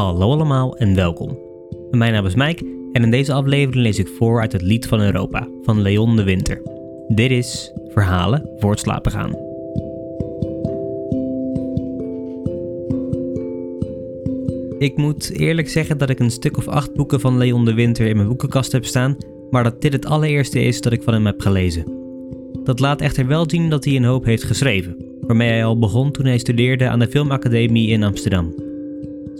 Hallo allemaal en welkom. Mijn naam is Mike en in deze aflevering lees ik voor uit het Lied van Europa van Leon de Winter. Dit is Verhalen voor het slapen gaan. Ik moet eerlijk zeggen dat ik een stuk of acht boeken van Leon de Winter in mijn boekenkast heb staan, maar dat dit het allereerste is dat ik van hem heb gelezen. Dat laat echter wel zien dat hij een hoop heeft geschreven, waarmee hij al begon toen hij studeerde aan de Filmacademie in Amsterdam.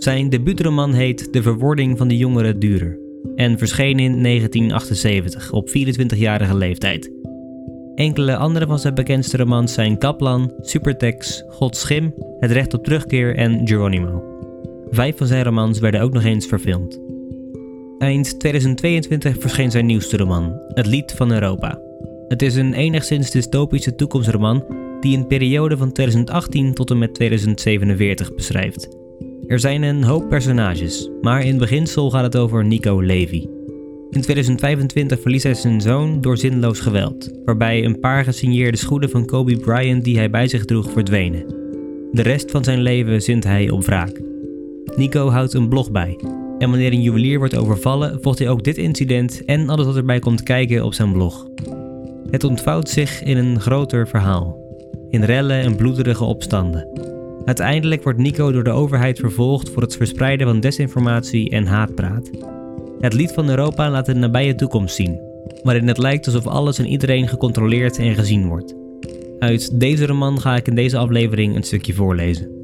Zijn debuutroman heet De Verwording van de Jongere Durer en verscheen in 1978 op 24-jarige leeftijd. Enkele andere van zijn bekendste romans zijn Kaplan, Supertex, Gods Schim, Het Recht op Terugkeer en Geronimo. Vijf van zijn romans werden ook nog eens verfilmd. Eind 2022 verscheen zijn nieuwste roman, Het Lied van Europa. Het is een enigszins dystopische toekomstroman die een periode van 2018 tot en met 2047 beschrijft. Er zijn een hoop personages, maar in beginsel gaat het over Nico Levy. In 2025 verliest hij zijn zoon door zinloos geweld, waarbij een paar gesigneerde schoenen van Kobe Bryant die hij bij zich droeg verdwenen. De rest van zijn leven zint hij op wraak. Nico houdt een blog bij, en wanneer een juwelier wordt overvallen, volgt hij ook dit incident en alles wat erbij komt kijken op zijn blog. Het ontvouwt zich in een groter verhaal, in rellen en bloederige opstanden. Uiteindelijk wordt Nico door de overheid vervolgd voor het verspreiden van desinformatie en haatpraat. Het lied van Europa laat de nabije toekomst zien, waarin het lijkt alsof alles en iedereen gecontroleerd en gezien wordt. Uit deze roman ga ik in deze aflevering een stukje voorlezen.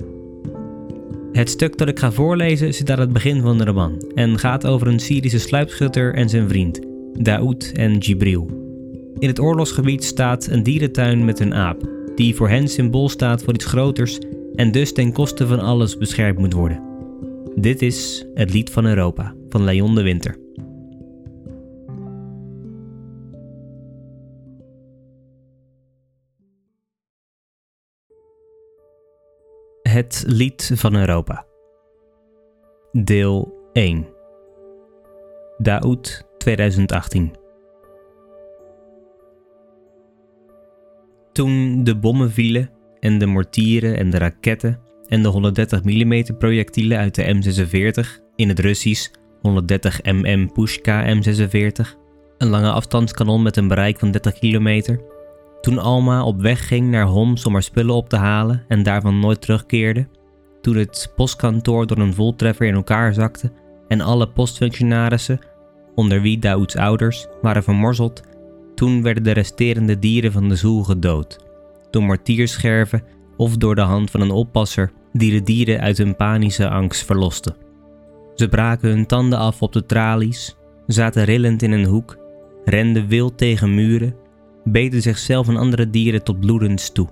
Het stuk dat ik ga voorlezen zit aan het begin van de roman en gaat over een Syrische sluipschutter en zijn vriend, Daoud en Jibril. In het oorlogsgebied staat een dierentuin met een aap, die voor hen symbool staat voor iets groters en dus ten koste van alles beschermd moet worden. Dit is Het Lied van Europa van Leon de Winter. Het Lied van Europa. Deel 1. Daoud 2018. Toen de bommen vielen en de mortieren en de raketten en de 130 mm projectielen uit de M46 in het Russisch 130 mm Pushka M46, een lange afstandskanon met een bereik van 30 kilometer. Toen Alma op weg ging naar Homs om haar spullen op te halen en daarvan nooit terugkeerde. Toen het postkantoor door een voltreffer in elkaar zakte en alle postfunctionarissen, onder wie Daouds ouders, waren vermorzeld. Toen werden de resterende dieren van de zoel gedood door martierscherven of door de hand van een oppasser die de dieren uit hun panische angst verloste. Ze braken hun tanden af op de tralies, zaten rillend in een hoek, renden wild tegen muren, beten zichzelf en andere dieren tot bloedens toe.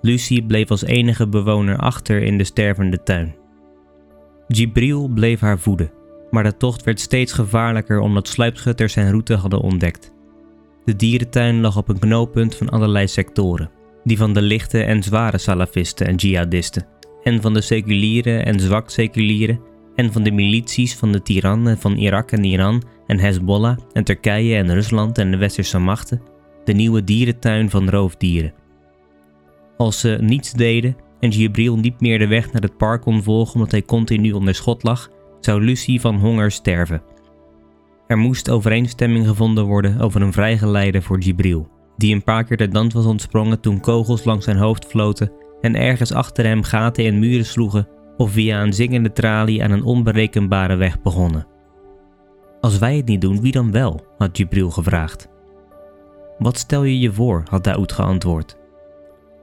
Lucie bleef als enige bewoner achter in de stervende tuin. Gibril bleef haar voeden, maar de tocht werd steeds gevaarlijker omdat sluipschutters zijn route hadden ontdekt. De dierentuin lag op een knooppunt van allerlei sectoren die van de lichte en zware salafisten en jihadisten, en van de seculiere en zwak seculiere, en van de milities van de tirannen van Irak en Iran en Hezbollah en Turkije en Rusland en de westerse machten, de nieuwe dierentuin van roofdieren. Als ze niets deden en Jibril niet meer de weg naar het park kon volgen omdat hij continu onder schot lag, zou Lucie van honger sterven. Er moest overeenstemming gevonden worden over een vrijgeleide voor Jibril die een paar keer de dans was ontsprongen toen kogels langs zijn hoofd floten en ergens achter hem gaten in muren sloegen of via een zingende tralie aan een onberekenbare weg begonnen. Als wij het niet doen, wie dan wel? had Jibril gevraagd. Wat stel je je voor? had Daoud geantwoord.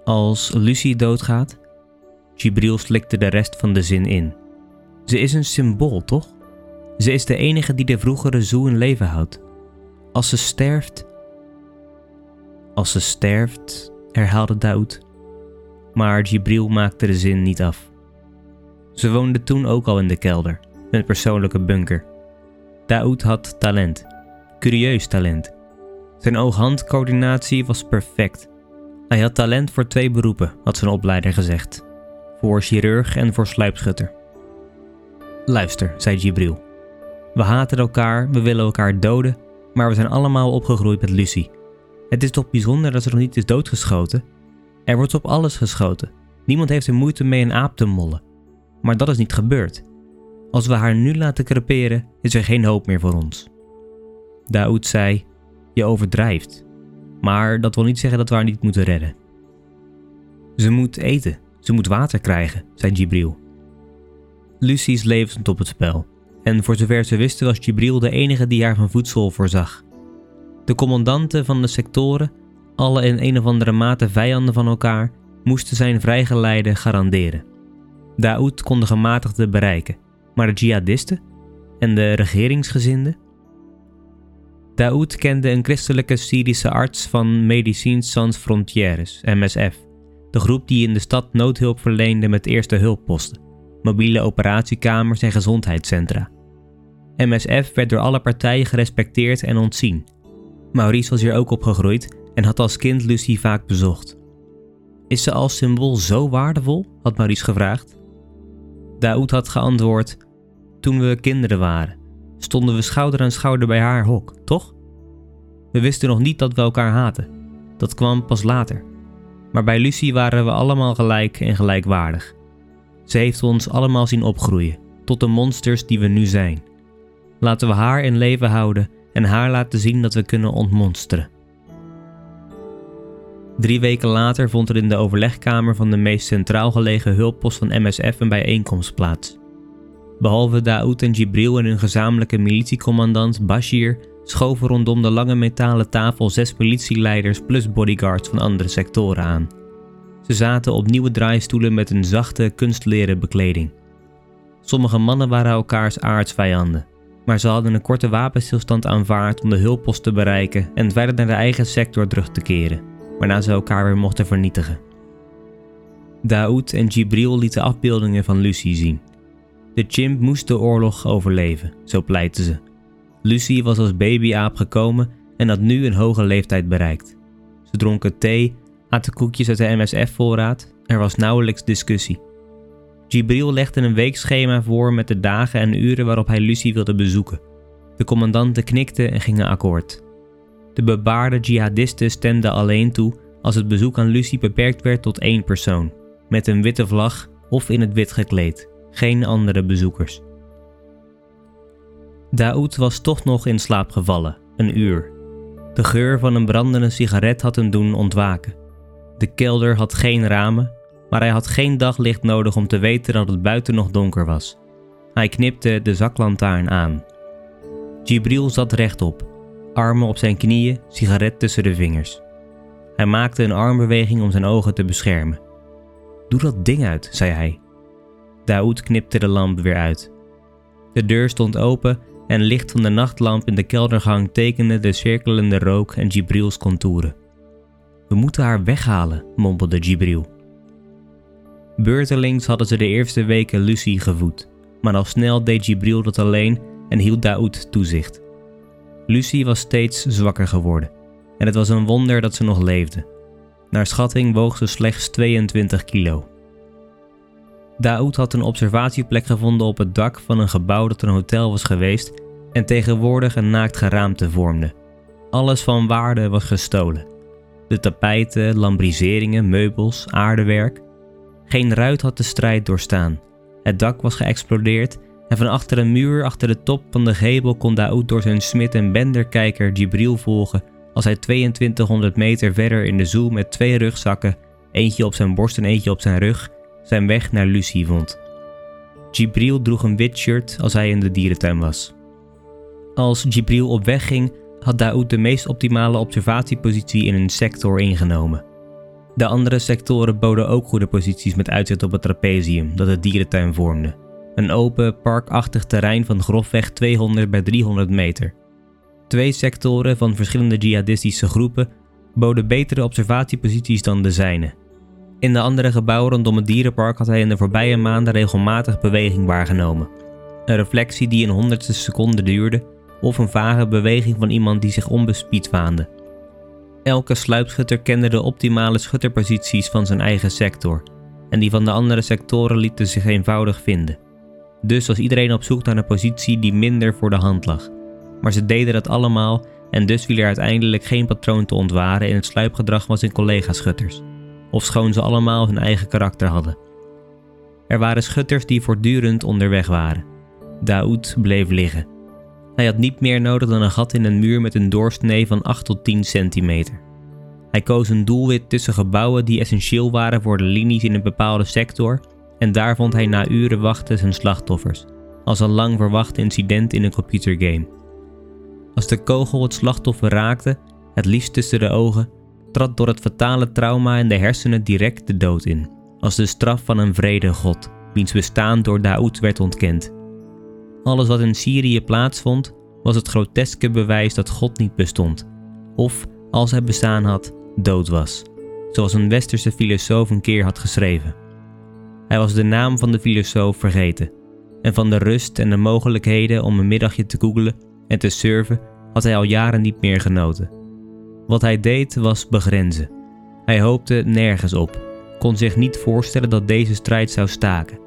Als Lucie doodgaat? Jibril slikte de rest van de zin in. Ze is een symbool, toch? Ze is de enige die de vroegere zoe in leven houdt. Als ze sterft, als ze sterft, herhaalde Daoud. Maar Jibril maakte de zin niet af. Ze woonde toen ook al in de kelder, een persoonlijke bunker. Daoud had talent, curieus talent. Zijn oog-handcoördinatie was perfect. Hij had talent voor twee beroepen, had zijn opleider gezegd: voor chirurg en voor sluipschutter. Luister, zei Jibril. We haten elkaar, we willen elkaar doden, maar we zijn allemaal opgegroeid met Lucie. Het is toch bijzonder dat ze nog niet is doodgeschoten? Er wordt op alles geschoten. Niemand heeft er moeite mee een aap te mollen. Maar dat is niet gebeurd. Als we haar nu laten creperen, is er geen hoop meer voor ons. Daoud zei: Je overdrijft. Maar dat wil niet zeggen dat we haar niet moeten redden. Ze moet eten, ze moet water krijgen, zei Jibril. Lucie's leven stond op het spel. En voor zover ze wisten was Jibril de enige die haar van voedsel voorzag. De commandanten van de sectoren, alle in een of andere mate vijanden van elkaar, moesten zijn vrijgeleide garanderen. Daoud kon de gematigden bereiken, maar de jihadisten en de regeringsgezinden? Daoud kende een christelijke Syrische arts van Médecins Sans Frontières, MSF, de groep die in de stad noodhulp verleende met eerste hulpposten, mobiele operatiekamers en gezondheidscentra. MSF werd door alle partijen gerespecteerd en ontzien. Maurice was hier ook opgegroeid en had als kind Lucie vaak bezocht. Is ze als symbool zo waardevol? had Maurice gevraagd. Daoud had geantwoord: Toen we kinderen waren, stonden we schouder aan schouder bij haar hok, toch? We wisten nog niet dat we elkaar haten. Dat kwam pas later. Maar bij Lucie waren we allemaal gelijk en gelijkwaardig. Ze heeft ons allemaal zien opgroeien, tot de monsters die we nu zijn. Laten we haar in leven houden en haar laten zien dat we kunnen ontmonsteren. Drie weken later vond er in de overlegkamer van de meest centraal gelegen hulppost van MSF een bijeenkomst plaats. Behalve Daoud en Jibril en hun gezamenlijke militiecommandant Bashir schoven rondom de lange metalen tafel zes politieleiders plus bodyguards van andere sectoren aan. Ze zaten op nieuwe draaistoelen met een zachte, kunstleren bekleding. Sommige mannen waren elkaars aardsvijanden, maar ze hadden een korte wapenstilstand aanvaard om de hulppost te bereiken en verder naar de eigen sector terug te keren, waarna ze elkaar weer mochten vernietigen. Daoud en Jibril lieten afbeeldingen van Lucie zien. De chimp moest de oorlog overleven, zo pleitten ze. Lucie was als babyaap gekomen en had nu een hoge leeftijd bereikt. Ze dronken thee, aten koekjes uit de MSF-voorraad, er was nauwelijks discussie. Jibril legde een weekschema voor met de dagen en uren waarop hij Lucie wilde bezoeken. De commandanten knikten en gingen akkoord. De bebaarde jihadisten stemden alleen toe als het bezoek aan Lucie beperkt werd tot één persoon, met een witte vlag of in het wit gekleed, geen andere bezoekers. Daoud was toch nog in slaap gevallen, een uur. De geur van een brandende sigaret had hem doen ontwaken. De kelder had geen ramen, maar hij had geen daglicht nodig om te weten dat het buiten nog donker was. Hij knipte de zaklantaarn aan. Jibril zat rechtop, armen op zijn knieën, sigaret tussen de vingers. Hij maakte een armbeweging om zijn ogen te beschermen. Doe dat ding uit, zei hij. Daoud knipte de lamp weer uit. De deur stond open en licht van de nachtlamp in de keldergang tekende de cirkelende rook en Jibrils contouren. We moeten haar weghalen, mompelde Jibril. Beurtelings hadden ze de eerste weken Lucie gevoed, maar al snel deed Jibril dat alleen en hield Daoud toezicht. Lucie was steeds zwakker geworden en het was een wonder dat ze nog leefde. Naar schatting woog ze slechts 22 kilo. Daoud had een observatieplek gevonden op het dak van een gebouw dat een hotel was geweest en tegenwoordig een naakt geraamte vormde. Alles van waarde was gestolen. De tapijten, lambriseringen, meubels, aardewerk. Geen ruit had de strijd doorstaan. Het dak was geëxplodeerd en van achter een muur achter de top van de gevel kon Daoud door zijn smid en benderkijker Jibril volgen als hij 2200 meter verder in de zoel met twee rugzakken, eentje op zijn borst en eentje op zijn rug, zijn weg naar Lucie vond. Jibril droeg een wit shirt als hij in de dierentuin was. Als Jibril op weg ging, had Daoud de meest optimale observatiepositie in een sector ingenomen. De andere sectoren boden ook goede posities met uitzicht op het trapezium dat de dierentuin vormde. Een open, parkachtig terrein van grofweg 200 bij 300 meter. Twee sectoren van verschillende jihadistische groepen boden betere observatieposities dan de zijne. In de andere gebouwen rondom het dierenpark had hij in de voorbije maanden regelmatig beweging waargenomen. Een reflectie die een honderdste seconde duurde, of een vage beweging van iemand die zich onbespied waande. Elke sluipschutter kende de optimale schutterposities van zijn eigen sector, en die van de andere sectoren lieten zich eenvoudig vinden. Dus was iedereen op zoek naar een positie die minder voor de hand lag. Maar ze deden dat allemaal en dus viel er uiteindelijk geen patroon te ontwaren in het sluipgedrag van zijn collega-schutters ofschoon ze allemaal hun eigen karakter hadden. Er waren schutters die voortdurend onderweg waren. Daoud bleef liggen. Hij had niet meer nodig dan een gat in een muur met een doorsnee van 8 tot 10 centimeter. Hij koos een doelwit tussen gebouwen die essentieel waren voor de linies in een bepaalde sector en daar vond hij na uren wachten zijn slachtoffers, als een lang verwacht incident in een computergame. Als de kogel het slachtoffer raakte, het liefst tussen de ogen, trad door het fatale trauma in de hersenen direct de dood in, als de straf van een vrede god, wiens bestaan door Daoud werd ontkend. Alles wat in Syrië plaatsvond, was het groteske bewijs dat God niet bestond, of, als hij bestaan had, dood was, zoals een westerse filosoof een keer had geschreven. Hij was de naam van de filosoof vergeten, en van de rust en de mogelijkheden om een middagje te googelen en te surfen had hij al jaren niet meer genoten. Wat hij deed was begrenzen. Hij hoopte nergens op, kon zich niet voorstellen dat deze strijd zou staken.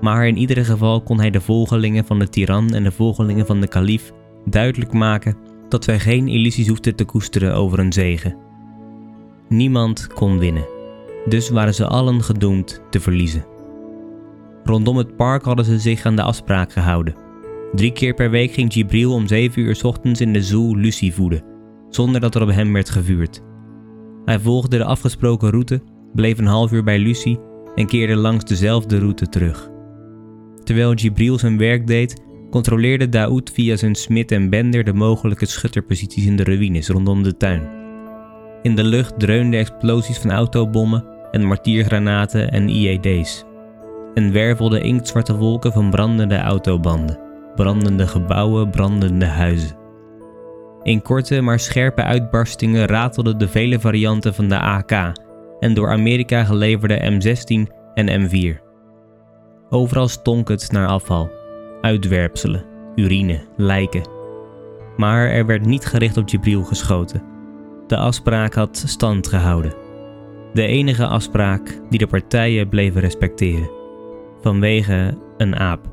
Maar in ieder geval kon hij de volgelingen van de tiran en de volgelingen van de kalif duidelijk maken dat wij geen illusies hoefden te koesteren over een zegen. Niemand kon winnen, dus waren ze allen gedoemd te verliezen. Rondom het park hadden ze zich aan de afspraak gehouden. Drie keer per week ging Jibril om 7 uur ochtends in de zoo Lucy voeden, zonder dat er op hem werd gevuurd. Hij volgde de afgesproken route, bleef een half uur bij Lucy en keerde langs dezelfde route terug. Terwijl Jibril zijn werk deed, controleerde Daoud via zijn smid en bender de mogelijke schutterposities in de ruïnes rondom de tuin. In de lucht dreunden explosies van autobommen en martiergranaten en IED's. En wervelden inktzwarte wolken van brandende autobanden, brandende gebouwen, brandende huizen. In korte maar scherpe uitbarstingen ratelden de vele varianten van de AK en door Amerika geleverde M16 en M4. Overal stonk het naar afval, uitwerpselen, urine, lijken. Maar er werd niet gericht op Jibril geschoten. De afspraak had stand gehouden. De enige afspraak die de partijen bleven respecteren. Vanwege een aap.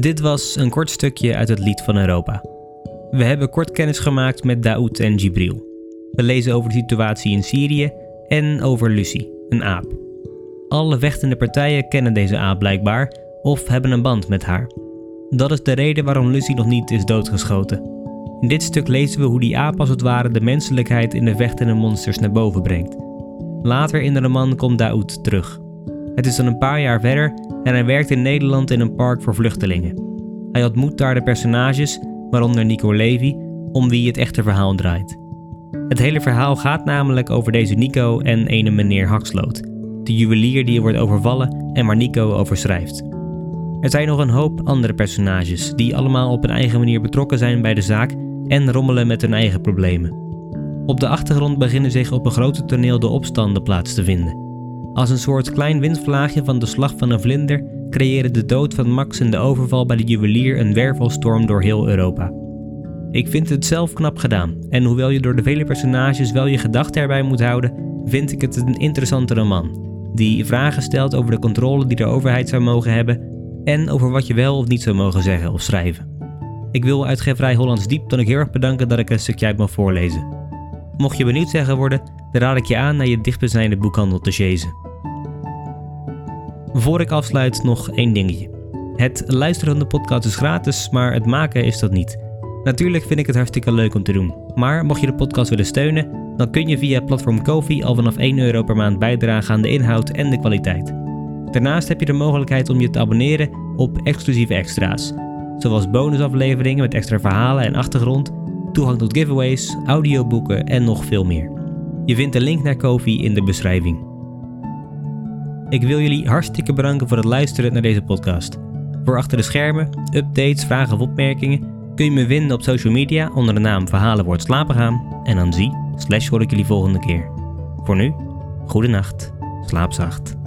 Dit was een kort stukje uit het Lied van Europa. We hebben kort kennis gemaakt met Daoud en Jibril. We lezen over de situatie in Syrië en over Lucy, een aap. Alle vechtende partijen kennen deze aap blijkbaar of hebben een band met haar. Dat is de reden waarom Lucy nog niet is doodgeschoten. In dit stuk lezen we hoe die aap als het ware de menselijkheid in de vechtende monsters naar boven brengt. Later in de roman komt Daoud terug. Het is dan een paar jaar verder en hij werkt in Nederland in een park voor vluchtelingen. Hij ontmoet daar de personages, waaronder Nico Levy, om wie het echte verhaal draait. Het hele verhaal gaat namelijk over deze Nico en ene meneer Haksloot, de juwelier die wordt overvallen en waar Nico over schrijft. Er zijn nog een hoop andere personages die allemaal op een eigen manier betrokken zijn bij de zaak en rommelen met hun eigen problemen. Op de achtergrond beginnen zich op een grote toneel de opstanden plaats te vinden. Als een soort klein windvlaagje van de slag van een vlinder creëren de dood van Max en de overval bij de juwelier een wervelstorm door heel Europa. Ik vind het zelf knap gedaan en hoewel je door de vele personages wel je gedachten erbij moet houden, vind ik het een interessante roman. Die vragen stelt over de controle die de overheid zou mogen hebben en over wat je wel of niet zou mogen zeggen of schrijven. Ik wil uitgeverij Hollands Diep dan ook heel erg bedanken dat ik een stukje uit mag voorlezen. Mocht je benieuwd zijn geworden, dan raad ik je aan naar je dichtstbijzijnde boekhandel te chasen. Voor ik afsluit nog één dingetje. Het luisteren van de podcast is gratis, maar het maken is dat niet. Natuurlijk vind ik het hartstikke leuk om te doen. Maar mocht je de podcast willen steunen, dan kun je via platform Kofi al vanaf 1 euro per maand bijdragen aan de inhoud en de kwaliteit. Daarnaast heb je de mogelijkheid om je te abonneren op exclusieve extra's, zoals bonusafleveringen met extra verhalen en achtergrond, toegang tot giveaways, audioboeken en nog veel meer. Je vindt de link naar Kofi in de beschrijving. Ik wil jullie hartstikke bedanken voor het luisteren naar deze podcast. Voor achter de schermen, updates, vragen of opmerkingen kun je me vinden op social media onder de naam Verhalen wordt slapen gaan. En dan zie, slash hoor ik jullie volgende keer. Voor nu, goede nacht, slaap zacht.